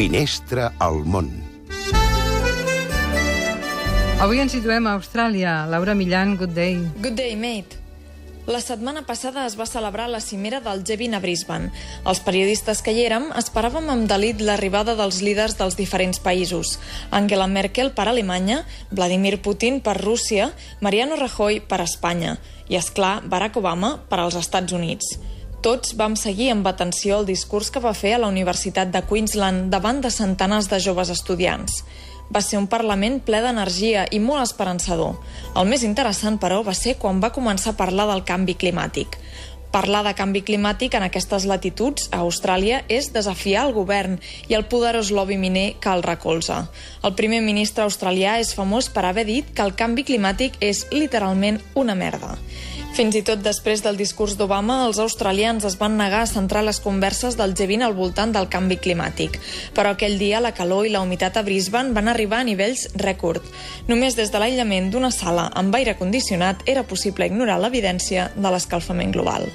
Finestra al món. Avui ens situem a Austràlia. Laura Millan, good day. Good day, mate. La setmana passada es va celebrar la cimera del G20 a Brisbane. Els periodistes que hi érem esperàvem amb delit l'arribada dels líders dels diferents països. Angela Merkel per Alemanya, Vladimir Putin per Rússia, Mariano Rajoy per Espanya i, és clar Barack Obama per als Estats Units. Tots vam seguir amb atenció el discurs que va fer a la Universitat de Queensland davant de centenars de joves estudiants. Va ser un Parlament ple d'energia i molt esperançador. El més interessant, però, va ser quan va començar a parlar del canvi climàtic. Parlar de canvi climàtic en aquestes latituds, a Austràlia, és desafiar el govern i el poderós lobby miner que el recolza. El primer ministre australià és famós per haver dit que el canvi climàtic és literalment una merda. Fins i tot després del discurs d'Obama, els australians es van negar a centrar les converses del G20 al voltant del canvi climàtic. Però aquell dia la calor i la humitat a Brisbane van arribar a nivells rècord. Només des de l'aïllament d'una sala amb aire condicionat era possible ignorar l'evidència de l'escalfament global.